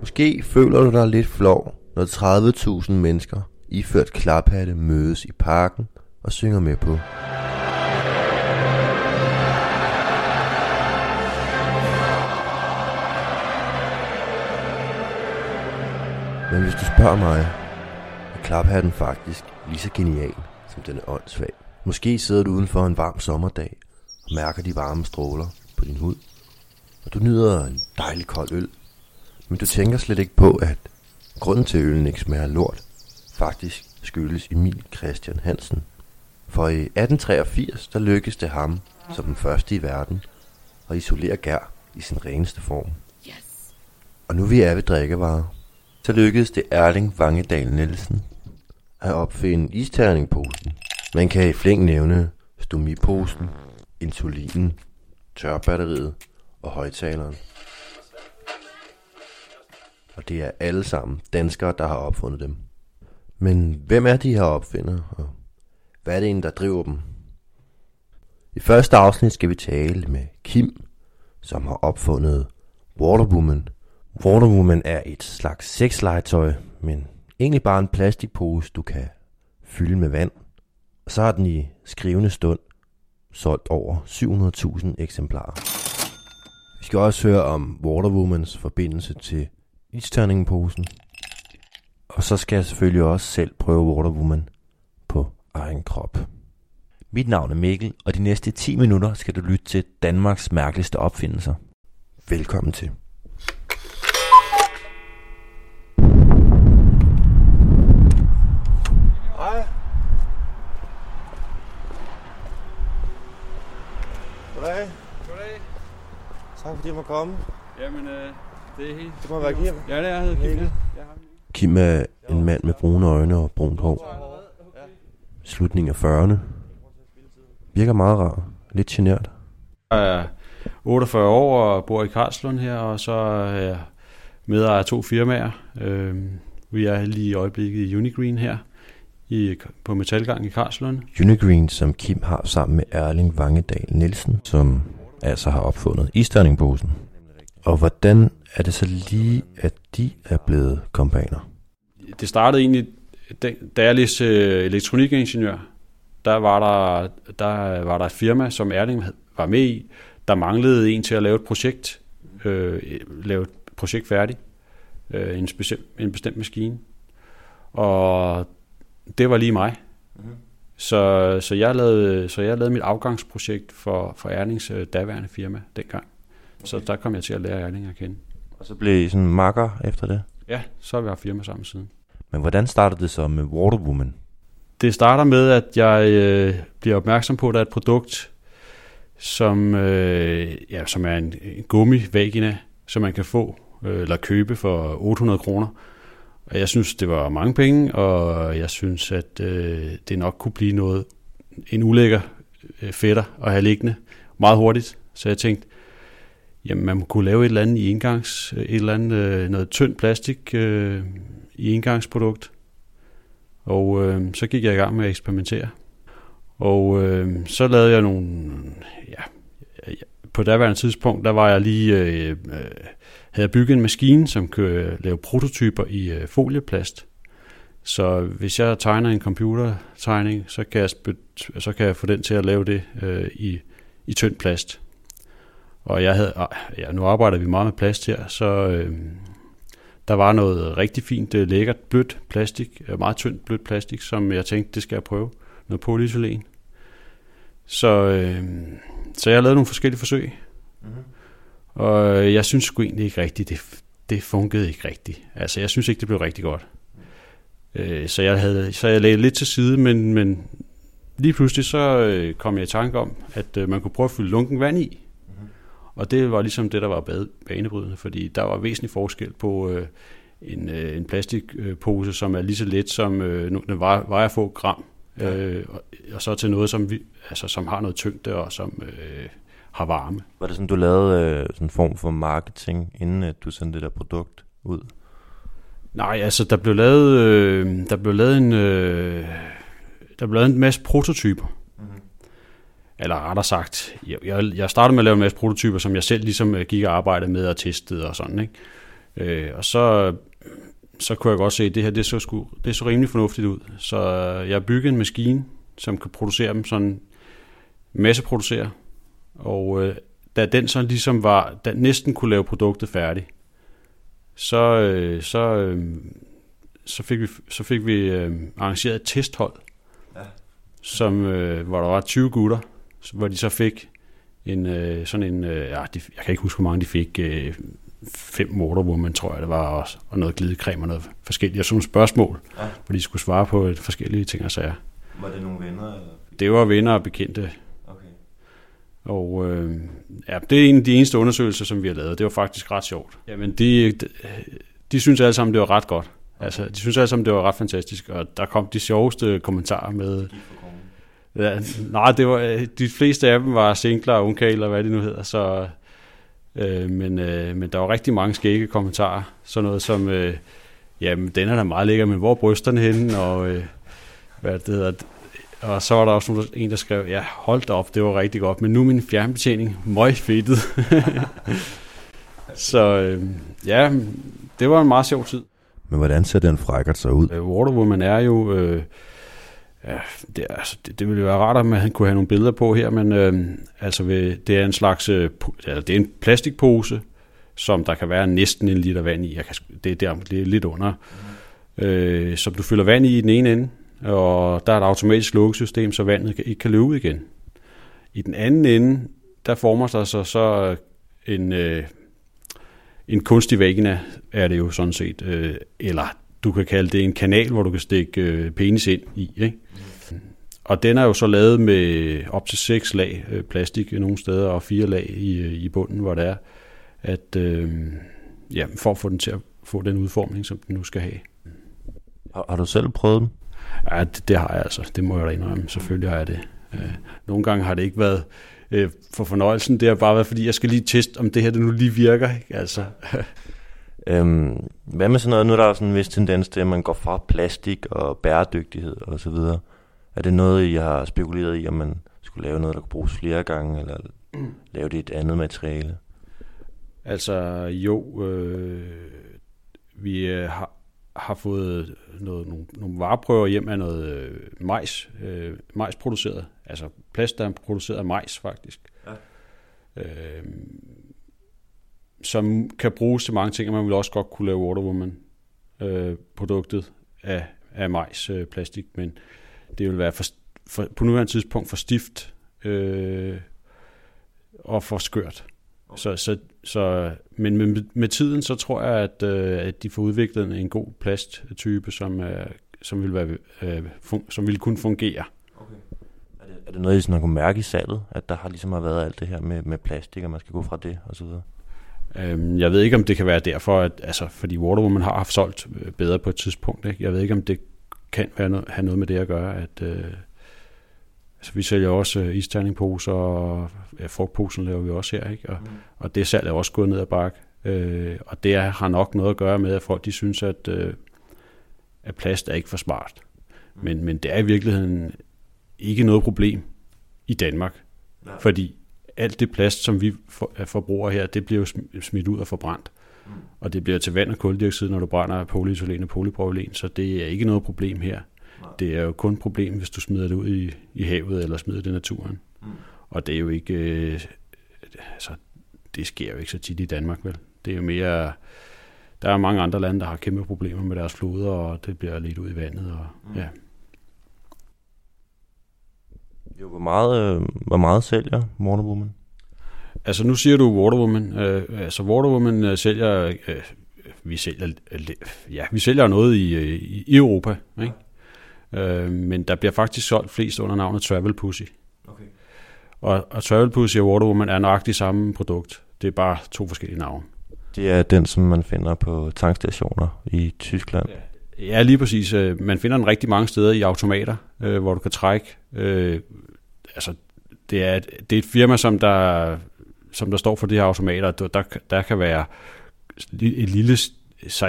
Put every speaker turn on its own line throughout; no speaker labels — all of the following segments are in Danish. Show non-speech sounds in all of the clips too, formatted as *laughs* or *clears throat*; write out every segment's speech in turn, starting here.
Måske føler du dig lidt flov, når 30.000 mennesker iført klaphatte mødes i parken og synger med på. Men hvis du spørger mig, er klaphatten faktisk lige så genial, som den er åndssvag. Måske sidder du udenfor en varm sommerdag mærker de varme stråler på din hud. Og du nyder en dejlig kold øl. Men du tænker slet ikke på, at grunden til, at øllen ikke smager lort, faktisk skyldes Emil Christian Hansen. For i 1883, der lykkedes det ham, som den første i verden, at isolere gær i sin reneste form. Yes. Og nu vi er ved drikkevarer, så lykkedes det Erling Vangedal Nielsen at opfinde isterningposen. Man kan i flæng nævne stomiposen, insulinen, tørbatteriet og højtaleren. Og det er alle sammen danskere, der har opfundet dem. Men hvem er de her opfindere, og hvad er det en, der driver dem? I første afsnit skal vi tale med Kim, som har opfundet Waterwoman. Waterwoman er et slags sexlegetøj, men egentlig bare en plastikpose, du kan fylde med vand. Og så har den i skrivende stund solgt over 700.000 eksemplarer. Vi skal også høre om Waterwomans forbindelse til isterningposen. Og så skal jeg selvfølgelig også selv prøve Waterwoman på egen krop. Mit navn er Mikkel, og de næste 10 minutter skal du lytte til Danmarks mærkeligste opfindelser. Velkommen til.
Fordi jeg må komme.
Jamen, øh, det er helt...
Det må være Kim.
Ja, det er jeg. Kim.
Kim er en mand med brune øjne og brunt hår. Slutningen af 40'erne. Virker meget rar. Lidt genert.
Jeg er 48 år og bor i Karlslund her, og så er jeg medejer af to firmaer. Øh, vi er lige i øjeblikket i Unigreen her i, på Metalgang i Karlslund.
Unigreen, som Kim har sammen med Erling Vangedal Nielsen, som altså har opfundet isterningposen. Og hvordan er det så lige, at de er blevet kompaner?
Det startede egentlig, da jeg læste øh, elektronikingeniør, der var der, der var der et firma, som Erling var med i, der manglede en til at lave et projekt, øh, lave et projekt færdigt, øh, en, bestemt, en bestemt maskine. Og det var lige mig. Mm-hmm. Så, så, jeg lavede, så jeg lavede mit afgangsprojekt for, for Erlings øh, daværende firma dengang. Okay. Så der kom jeg til at lære Erling at kende.
Og så blev I sådan makker efter det?
Ja, så har vi haft firma sammen siden.
Men hvordan startede det så med Waterwoman?
Det starter med, at jeg øh, bliver opmærksom på, at der er et produkt, som, øh, ja, som er en, en gummivagina, som man kan få øh, eller købe for 800 kroner. Og jeg synes, det var mange penge, og jeg synes, at øh, det nok kunne blive noget, en ulækker øh, fætter at have liggende meget hurtigt. Så jeg tænkte, jamen man kunne lave et eller andet i engangs, øh, et eller andet øh, noget tynd plastik øh, i engangsprodukt. Og øh, så gik jeg i gang med at eksperimentere. Og øh, så lavede jeg nogle, ja, på daværende tidspunkt, der var jeg lige, øh, øh, havde bygget en maskine, som kunne øh, lave prototyper i øh, folieplast. Så hvis jeg tegner en computertegning, så kan jeg, spyt, så kan jeg få den til at lave det øh, i, i tynd plast. Og jeg havde, ah, ja, nu arbejder vi meget med plast her, så øh, der var noget rigtig fint, øh, lækkert, blødt plastik, øh, meget tyndt blødt plastik, som jeg tænkte, det skal jeg prøve. Noget polyethylen. Så, øh, så jeg lavede nogle forskellige forsøg. Mm-hmm. Og jeg synes sgu egentlig ikke rigtigt, det, det fungerede ikke rigtigt. Altså, jeg synes ikke, det blev rigtig godt. Øh, så jeg havde, så jeg lagde lidt til side, men, men lige pludselig så øh, kom jeg i tanke om, at øh, man kunne prøve at fylde lunken vand i. Mm-hmm. Og det var ligesom det, der var bade, banebrydende, fordi der var væsentlig forskel på øh, en, øh, en plastikpose, som er lige så let som øh, den vejer, vejer få gram, ja. øh, og, og så til noget, som, vi, altså, som har noget tyngde og som øh, har varme.
Var det sådan, du lavede øh, sådan en form for marketing, inden at du sendte det der produkt ud?
Nej, altså der blev lavet, øh, der blev lavet en, øh, der blev lavet en masse prototyper. Mm-hmm. eller rettere sagt, jeg, jeg, jeg startede med at lave en masse prototyper, som jeg selv ligesom øh, gik og arbejdede med og testede og sådan, ikke? Øh, og så, så kunne jeg godt se, at det her det så, sgu, det så rimelig fornuftigt ud. Så jeg byggede en maskine, som kan producere dem sådan masseproducere. Og øh, da den så ligesom var, da næsten kunne lave produktet færdigt, så, øh, så, øh, så fik vi, så fik vi øh, arrangeret et testhold, ja. som, øh, hvor der var 20 gutter, hvor de så fik en øh, sådan en, øh, ja, de, jeg kan ikke huske, hvor mange de fik, øh, fem Woman, tror jeg det var, også, og noget glidecreme og noget forskelligt, og sådan spørgsmål, ja. hvor de skulle svare på et forskellige ting og sager.
Var det nogle venner? Eller?
Det var venner og bekendte. Okay. Og øh, ja, det er en af de eneste undersøgelser, som vi har lavet. Det var faktisk ret sjovt. Jamen, de, de, de synes alle sammen, det var ret godt. Altså, de synes alle sammen, det var ret fantastisk, og der kom de sjoveste kommentarer med... Ja, nej, det var, de fleste af dem var singler og ungkale, eller hvad det nu hedder, så... Øh, men, øh, men der var rigtig mange skægge kommentarer. Sådan noget som, øh, jamen, den er da meget lækker, men hvor er brysterne henne? Og øh, hvad det hedder, og så var der også en, der skrev, ja, hold da op, det var rigtig godt, men nu min fjernbetjening møg fedtet. *laughs* så øh, ja, det var en meget sjov tid.
Men hvordan ser den frækkert så ud?
Øh, Water Woman er jo... Øh, ja, det, altså, det, det ville jo være rart, at man kunne have nogle billeder på her, men øh, altså, ved, det er en slags... Øh, altså, det er en plastikpose, som der kan være næsten en liter vand i. Jeg kan, det, er der, det er lidt under. Mm. Øh, som du fylder vand i i den ene ende, og der er et automatisk lukkesystem, så vandet ikke kan løbe ud igen. I den anden ende, der former sig så, så en, øh, en kunstig vagina, er det jo sådan set, øh, eller du kan kalde det en kanal, hvor du kan stikke øh, penis ind i. Ikke? Og den er jo så lavet med op til seks lag øh, plastik nogle steder, og fire lag i, øh, i bunden, hvor det er, at, øh, ja, for at få den til at få den udformning, som den nu skal have.
Har, har du selv prøvet den?
Ja, det, det har jeg altså. Det må jeg da indrømme. Selvfølgelig har jeg det. Øh, nogle gange har det ikke været for fornøjelsen. Det har bare været, fordi jeg skal lige teste, om det her det nu lige virker. Ikke? Altså. *laughs*
øhm, hvad med sådan noget? Nu er der sådan en vis tendens til, at man går fra plastik og bæredygtighed og så videre. Er det noget, I har spekuleret i, om man skulle lave noget, der kunne bruges flere gange, eller lave det et andet materiale?
Altså jo, øh, vi øh, har, har fået noget, nogle, nogle vareprøver hjem af noget øh, majs, øh, majs produceret, altså plast, der er produceret af majs faktisk. Ja. Øh, som kan bruges til mange ting, og man vil også godt kunne lave Waterwoman øh, produktet af, af majs øh, plastik, men det vil være for, for, på nuværende tidspunkt for stift øh, og for skørt. Okay. Så, så, så, men med, med tiden, så tror jeg, at, øh, at de får udviklet en god plasttype, som, øh, som, vil, være, øh, fun, som vil kunne fungere. Okay.
Er, det, er det noget, I sådan har kunne mærke i salget, at der har ligesom har været alt det her med, med plastik, og man skal gå fra det og så videre?
Øhm, jeg ved ikke, om det kan være derfor, at, altså, fordi Water Woman har haft solgt øh, bedre på et tidspunkt. Ikke? Jeg ved ikke, om det kan være noget, have noget med det at gøre, at øh, altså, vi sælger også øh, isterningposer, og ja, frugtposen laver vi også her, ikke? Og, mm. og det salg er også gået ned ad bakke. Øh, og det er, har nok noget at gøre med, at folk de synes, at, øh, at plast er ikke for smart. Mm. Men, men det er i virkeligheden ikke noget problem i Danmark. Nej. Fordi alt det plast, som vi for, forbruger her, det bliver jo smidt ud og forbrændt. Mm. Og det bliver til vand og koldioxid, når du brænder polyetylen og polypropylen, så det er ikke noget problem her. Nej. Det er jo kun et problem, hvis du smider det ud i, i havet eller smider det i naturen. Mm. Og det er jo ikke... Øh, altså, det sker jo ikke så tit i Danmark, vel? Det er jo mere... Der er mange andre lande, der har kæmpe problemer med deres floder, og det bliver lidt ud i vandet. Og, mm. ja.
Jo, hvor meget, øh, hvor meget sælger Wonder Woman?
Altså nu siger du Water Woman. Øh, altså Water Woman øh, sælger, øh, vi sælger, øh, ja, vi sælger noget i, øh, i Europa, ikke? Øh, men der bliver faktisk solgt flest under navnet Travel Pussy. Okay. Og, og Travel Pussy og Water Woman er nøjagtigt samme produkt. Det er bare to forskellige navne.
Det er den, som man finder på tankstationer i Tyskland.
Ja, ja lige præcis. Øh, man finder den rigtig mange steder i automater, øh, hvor du kan trække. Øh, altså, det er, det er et firma, som der som der står for de her automater, der, der kan være et lille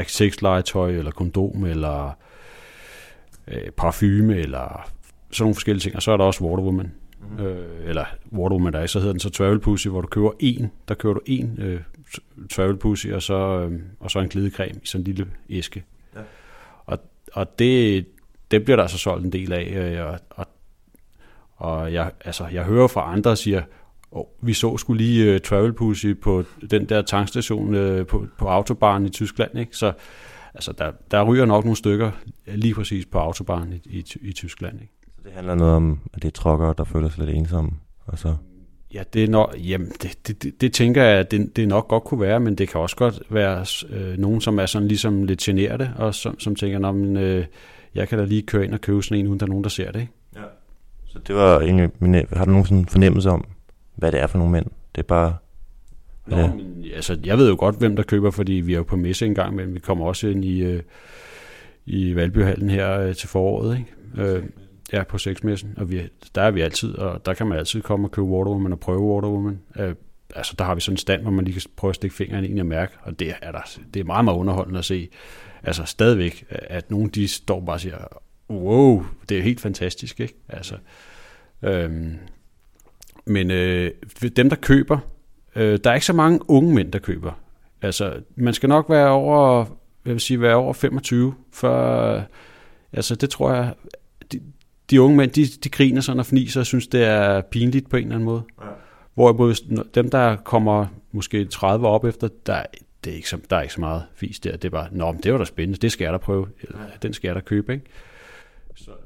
sexlegetøj, eller kondom, eller øh, parfume, eller sådan nogle forskellige ting. Og så er der også Water Woman. Mm-hmm. mm. øh, eller Waterwoman, der er, så hedder den så Travel Pussy, hvor du køber en, der køber du en øh, Travel Pussy, og så, øh, og så en glidecreme i sådan en lille æske. Ja. Og, og det, det bliver der så solgt en del af, øh, og, og, og jeg, altså, jeg hører fra andre, der siger, oh, vi så skulle lige uh, Travel Pussy på den der tankstation uh, på, på Autobahn i Tyskland, ikke? så altså, der, der ryger nok nogle stykker lige præcis på Autobahn i, i, i Tyskland. Ikke?
Så det handler noget om, at det er trokker, der føler sig lidt ensomme, og så...
Ja, det er nok, jamen, det, det, det, det tænker jeg, at det, det nok godt kunne være, men det kan også godt være øh, nogen, som er sådan ligesom lidt generede, og som, som tænker, men, øh, jeg kan da lige køre ind og købe sådan en, uden der er nogen, der ser det. Ikke?
Så det var egentlig, min, har du nogen sådan fornemmelse om, hvad det er for nogle mænd? Det er bare...
Nå, det? Men, altså, jeg ved jo godt, hvem der køber, fordi vi er jo på messe engang, men vi kommer også ind i, øh, i Valbyhallen her øh, til foråret. Ikke? Øh, ja, på sexmessen, og vi, der er vi altid, og der kan man altid komme og købe Water Woman og prøve Water Woman. Øh, altså, der har vi sådan en stand, hvor man lige kan prøve at stikke fingeren ind og mærke, og det er, der, det er meget, meget underholdende at se. Altså stadigvæk, at nogen de står bare og siger, wow, det er helt fantastisk, ikke? Altså, øhm, men øh, dem, der køber, øh, der er ikke så mange unge mænd, der køber. Altså, man skal nok være over, jeg vil sige, være over 25, før, altså det tror jeg, de, de unge mænd, de, de griner sådan og fniser og synes, det er pinligt på en eller anden måde. Ja. Hvorimod dem, der kommer måske 30 op efter, der, det er ikke så, der er ikke så meget fis der. Det er bare, nå, det var da spændende, det skal jeg da prøve. Den skal jeg da købe, ikke?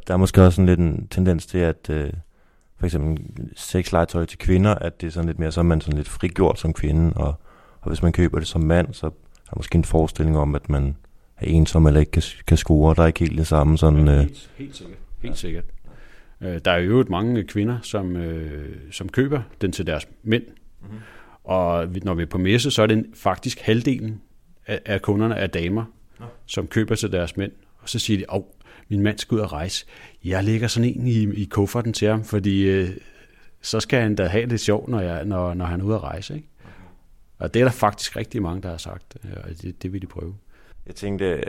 Der er måske også sådan lidt en tendens til, at øh, for eksempel sexlegetøj til kvinder, at det er sådan lidt mere, så er man sådan lidt frigjort som kvinde, og, og hvis man køber det som mand, så er der måske en forestilling om, at man er ensom eller ikke kan, kan score. Der er ikke helt det samme sådan...
Øh... Helt, helt sikkert. Helt sikkert. Øh, der er jo mange kvinder, som, øh, som køber den til deres mænd. Mm-hmm. Og når vi er på messe, så er det faktisk halvdelen af, af kunderne er damer, ja. som køber til deres mænd. Og så siger de, at min mand skal ud og rejse. Jeg lægger sådan en i, i kufferten til ham, fordi øh, så skal han da have det sjovt, når, jeg, når, når han er ude at rejse. Ikke? Og det er der faktisk rigtig mange, der har sagt, øh, og det, det vil de prøve.
Jeg tænkte,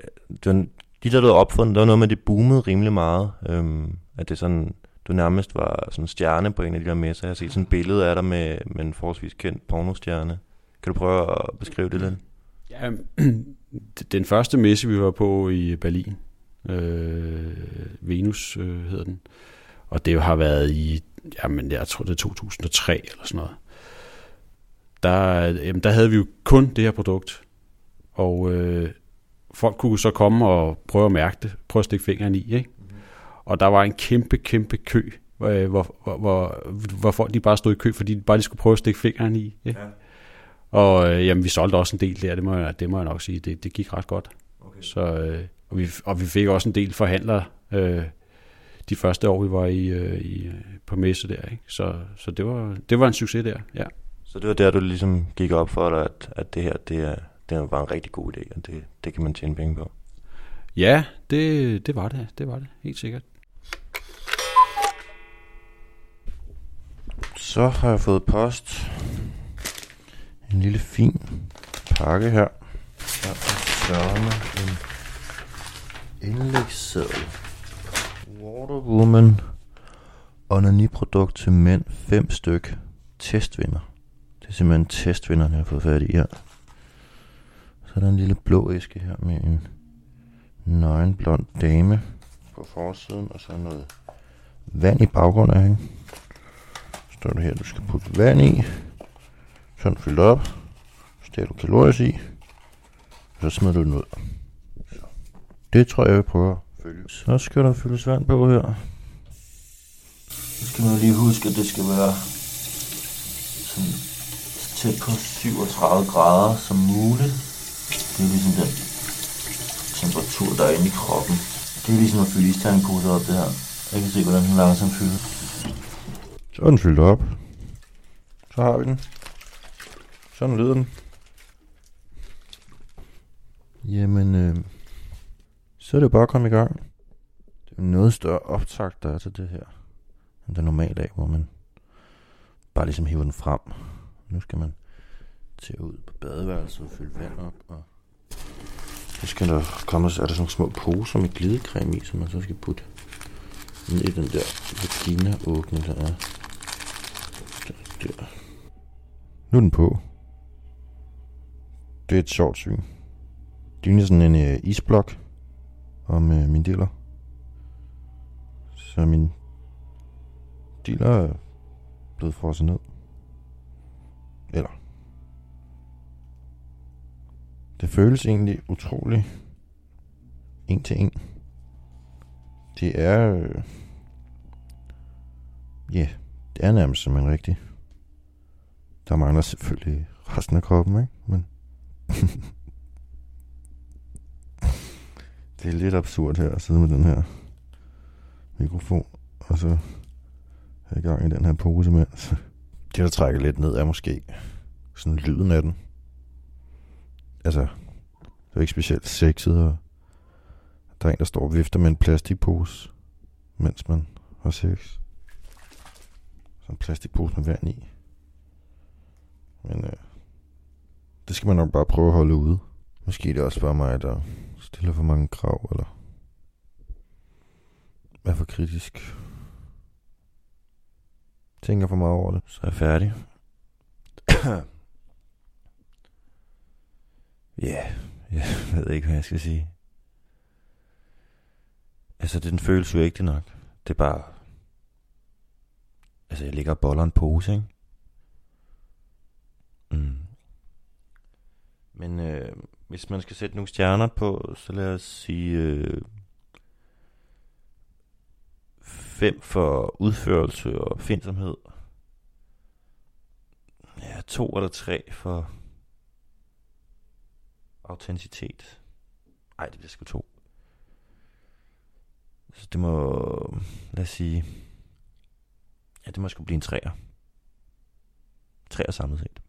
de der, du havde opfundet, der var noget med, det boomede rimelig meget. Øhm, at det sådan, du nærmest var sådan stjerne på en af de der messer. Jeg har set sådan et billede af dig med, med en forholdsvis kendt pornostjerne. Kan du prøve at beskrive det lidt?
Ja, *clears throat* den første messe, vi var på i Berlin, øh, Venus øh, hedder den, og det har været i, jamen jeg tror det er 2003 eller sådan noget. Der, jamen, der havde vi jo kun det her produkt, og øh, folk kunne så komme og prøve at mærke det, prøve at stikke fingeren i, ikke? Og der var en kæmpe, kæmpe kø, hvor, hvor, hvor, hvor folk de bare stod i kø, fordi de bare de skulle prøve at stikke fingeren i. Ikke? Ja. Og øh, jamen, vi solgte også en del der, det må jeg, det må jeg nok sige. Det, det gik ret godt. Okay. Så, øh, og, vi, og vi fik også en del forhandlere øh, de første år, vi var i, øh, i, på messe der. Ikke? Så, så det, var, det var en succes der, ja.
Så det var der, du ligesom gik op for dig, at, at det her, det er, det var en rigtig god idé, og det, det kan man tjene penge på.
Ja, det, det var det. Det var det, helt sikkert.
Så har jeg fået post. En lille fin pakke her. Der er sørme en indlægsseddel. Water Woman Onaniprodukt til mænd. 5 styk. Testvinder. Det er simpelthen testvinderne, jeg har fået fat i her. Så er der en lille blå æske her med en nøgen blond dame på forsiden, og så noget vand i baggrunden af hende står der her, du skal putte vand i. Sådan fyldt op. Så du kalorier i. Så smider du den ud. Det tror jeg, jeg vil prøve at følge. Så skal der fyldes vand på her. Så skal man lige huske, at det skal være sådan tæt på 37 grader som muligt. Det er ligesom den temperatur, der er inde i kroppen. Det er ligesom at fylde isterninposer op det her. Jeg kan se, hvordan den langsomt fylder. Så er den fyldt op. Så har vi den. Sådan lyder den. Jamen, øh, så er det bare at komme i gang. Det er noget større optakt, der er til det her, end det normale af, hvor man bare ligesom hiver den frem. Nu skal man tage ud på badeværelset og fylde vand op, og så skal der komme, så er der sådan små poser med glidecreme i, som man så skal putte ned i den der vagina åbne, der er. Der. Nu er den på. Det er et sjovt syn. Det er sådan en øh, isblok om øh, min dealer. Så min dealer er blevet frosset ned. Eller. Det føles egentlig utroligt en til en. Det er... Øh, ja, yeah, det er nærmest som en rigtig. Der mangler selvfølgelig resten af kroppen, ikke? Men *laughs* det er lidt absurd her at sidde med den her mikrofon, og så have gang i den her pose med. Det, der trækker lidt ned, er måske sådan lyden af den. Altså, det er ikke specielt sexet, og der er en, der står og vifter med en plastikpose, mens man har sex. Så en plastikpose med vand i. Men øh, det skal man nok bare prøve at holde ude. Måske det også bare mig, der stiller for mange krav, eller er for kritisk. Tænker for meget over det.
Så er jeg færdig. *coughs* Ja, yeah, jeg ved ikke, hvad jeg skal sige. Altså, den føles jo ikke nok. Det er bare... Altså, jeg ligger og boller en pose, ikke? Mm. Men øh, hvis man skal sætte nogle stjerner på, så lad os sige... Øh, fem for udførelse og findsomhed. Ja, to eller tre for autenticitet. Nej, det bliver sgu to. Så det må, lad os sige, ja, det må sgu blive en træer. Træer samlet set.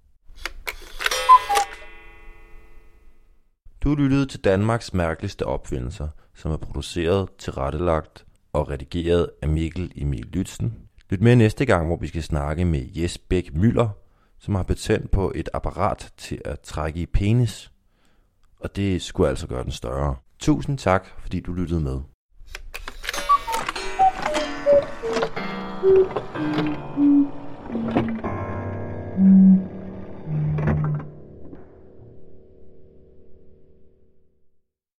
Du lyttede til Danmarks mærkeligste opfindelser, som er produceret, tilrettelagt og redigeret af Mikkel Emil Lytzen. Lyt med næste gang, hvor vi skal snakke med Jes Bæk Møller, som har patent på et apparat til at trække i penis. Og det skulle altså gøre den større. Tusind tak, fordi du lyttede med.